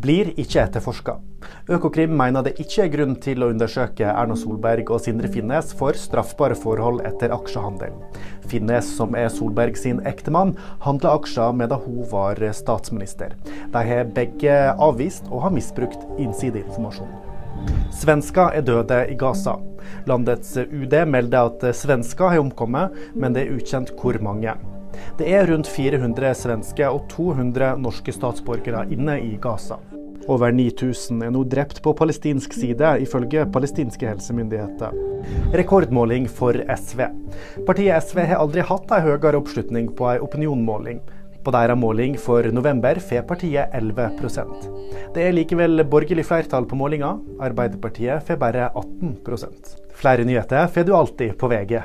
blir ikke etterforska. Økokrim mener det ikke er grunn til å undersøke Erna Solberg og Sindre Finnes for straffbare forhold etter aksjehandel. Finnes, som er Solberg sin ektemann, handla aksjer medan hun var statsminister. De har begge avvist å ha misbrukt innsideinformasjon. Svensker er døde i Gaza. Landets UD melder at svensker har omkommet, men det er ukjent hvor mange. Det er rundt 400 svenske og 200 norske statsborgere inne i Gaza. Over 9000 er nå drept på palestinsk side, ifølge palestinske helsemyndigheter. Rekordmåling for SV. Partiet SV har aldri hatt en høyere oppslutning på en opinionmåling. På deres måling for november får partiet 11% Det er likevel borgerlig flertall på målinga. Arbeiderpartiet får bare 18% Flere nyheter får du alltid på VG.